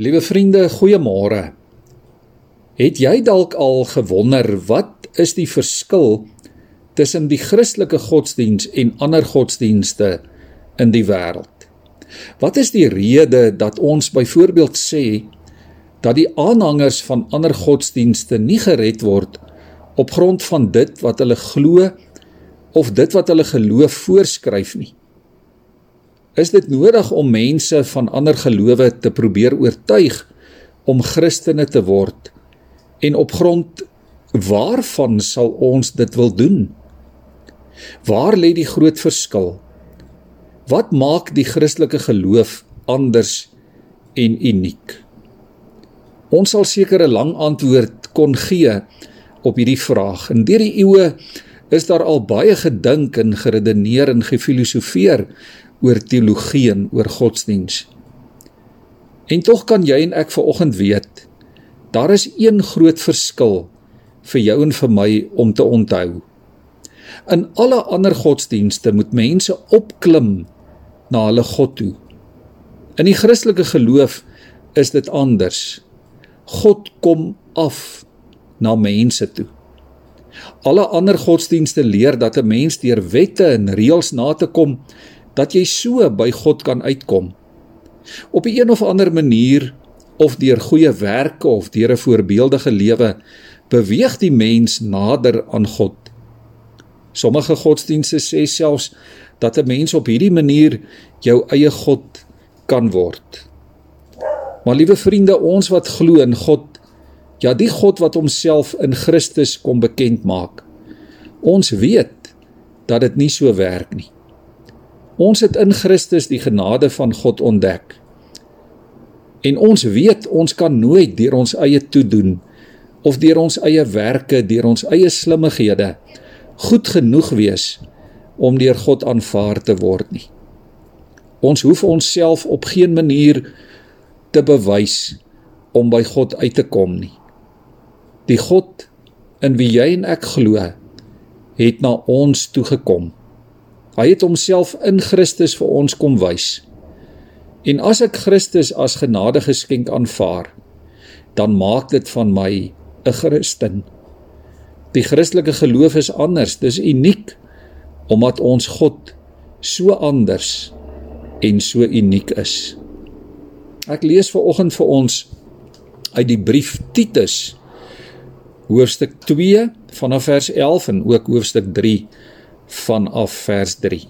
Liewe vriende, goeiemôre. Het jy dalk al gewonder wat is die verskil tussen die Christelike godsdiens en ander godsdienste in die wêreld? Wat is die rede dat ons byvoorbeeld sê dat die aanhangers van ander godsdienste nie gered word op grond van dit wat hulle glo of dit wat hulle geloof voorskryf nie? Is dit nodig om mense van ander gelowe te probeer oortuig om Christene te word? En op grond waarvan sal ons dit wil doen? Waar lê die groot verskil? Wat maak die Christelike geloof anders en uniek? Ons sal seker 'n lang antwoord kon gee op hierdie vraag. En deur die eeue is daar al baie gedink en geredeneer en gefilosofeer oor teologie en oor godsdiens. En tog kan jy en ek vanoggend weet, daar is een groot verskil vir jou en vir my om te onthou. In alle ander godsdienste moet mense opklim na hulle God toe. In die Christelike geloof is dit anders. God kom af na mense toe. Alle ander godsdienste leer dat 'n mens deur wette en reëls na te kom dat jy so by God kan uitkom. Op 'n een of ander manier of deur goeie werke of deur 'n voorbeeldige lewe beweeg die mens nader aan God. Sommige godsdienste sê selfs dat 'n mens op hierdie manier jou eie God kan word. Maar liewe vriende, ons wat glo in God, ja die God wat homself in Christus kom bekend maak. Ons weet dat dit nie so werk nie. Ons het in Christus die genade van God ontdek. En ons weet ons kan nooit deur ons eie toedoen of deur ons eie werke, deur ons eie slimmighede goed genoeg wees om deur God aanvaar te word nie. Ons hoef onsself op geen manier te bewys om by God uit te kom nie. Die God in wie jy en ek glo, het na ons toe gekom. Hy het homself in Christus vir ons kom wys. En as ek Christus as genadegeskenk aanvaar, dan maak dit van my 'n Christen. Die Christelike geloof is anders, dis uniek omdat ons God so anders en so uniek is. Ek lees ver oggend vir ons uit die brief Titus hoofstuk 2 vanaf vers 11 en ook hoofstuk vanaf vers 3.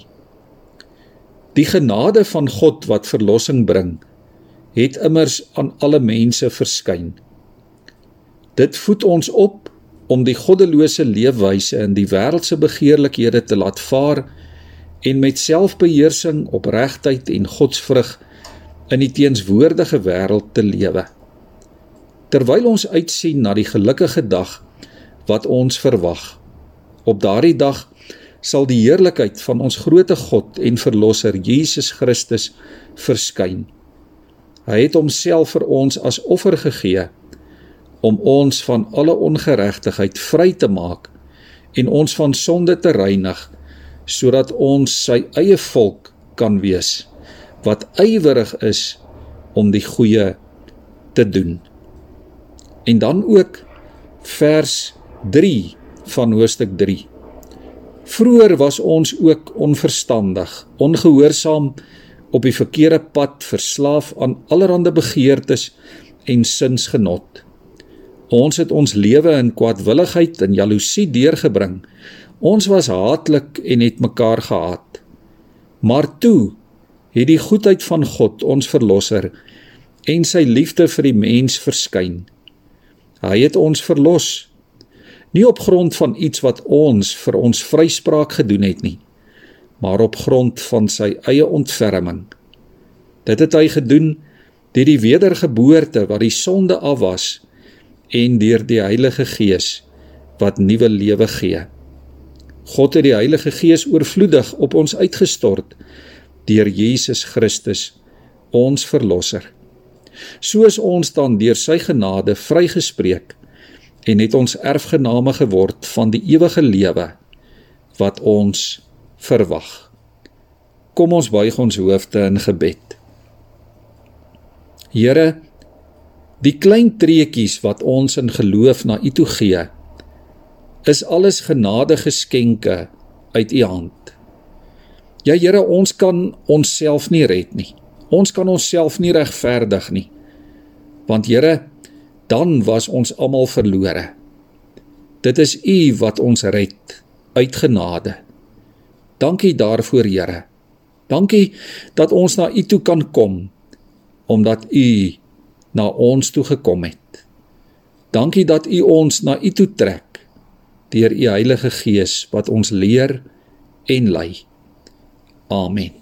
Die genade van God wat verlossing bring, het immers aan alle mense verskyn. Dit voed ons op om die goddelose leefwyse in die wêreldse begeerlikhede te laat vaar en met selfbeheersing, opregtheid en godsvrug in die teenswoordige wêreld te lewe. Terwyl ons uitsien na die gelukkige dag wat ons verwag. Op daardie dag sal die heerlikheid van ons groote God en verlosser Jesus Christus verskyn. Hy het homself vir ons as offer gegee om ons van alle ongeregtigheid vry te maak en ons van sonde te reinig sodat ons sy eie volk kan wees wat ywerig is om die goeie te doen. En dan ook vers 3 van hoofstuk Vroer was ons ook onverstandig, ongehoorsaam op die verkeerde pad, verslaaf aan allerlei begeertes en sinsgenot. Ons het ons lewe in kwaadwilligheid en jaloesie deurgebring. Ons was haatlik en het mekaar gehaat. Maar toe het die goedheid van God, ons verlosser, en sy liefde vir die mens verskyn. Hy het ons verlos nie op grond van iets wat ons vir ons vryspraak gedoen het nie maar op grond van sy eie ontferming. Dit het hy gedoen deur die wedergeboorte wat die sonde af was en deur die Heilige Gees wat nuwe lewe gee. God het die Heilige Gees oorvloedig op ons uitgestort deur Jesus Christus ons verlosser. Soos ons dan deur sy genade vrygespreek en het ons erfgename geword van die ewige lewe wat ons verwag. Kom ons buig ons hoofde in gebed. Here, Die klein treetjies wat ons in geloof na U toe gee, is alles genadige geskenke uit U hand. Ja Here, ons kan onsself nie red nie. Ons kan onsself nie regverdig nie. Want Here, dan was ons almal verlore. Dit is U wat ons red uit genade. Dankie daarvoor, Here. Dankie dat ons na U toe kan kom omdat U na ons toe gekom het. Dankie dat U ons na U toe trek deur U Heilige Gees wat ons leer en lei. Amen.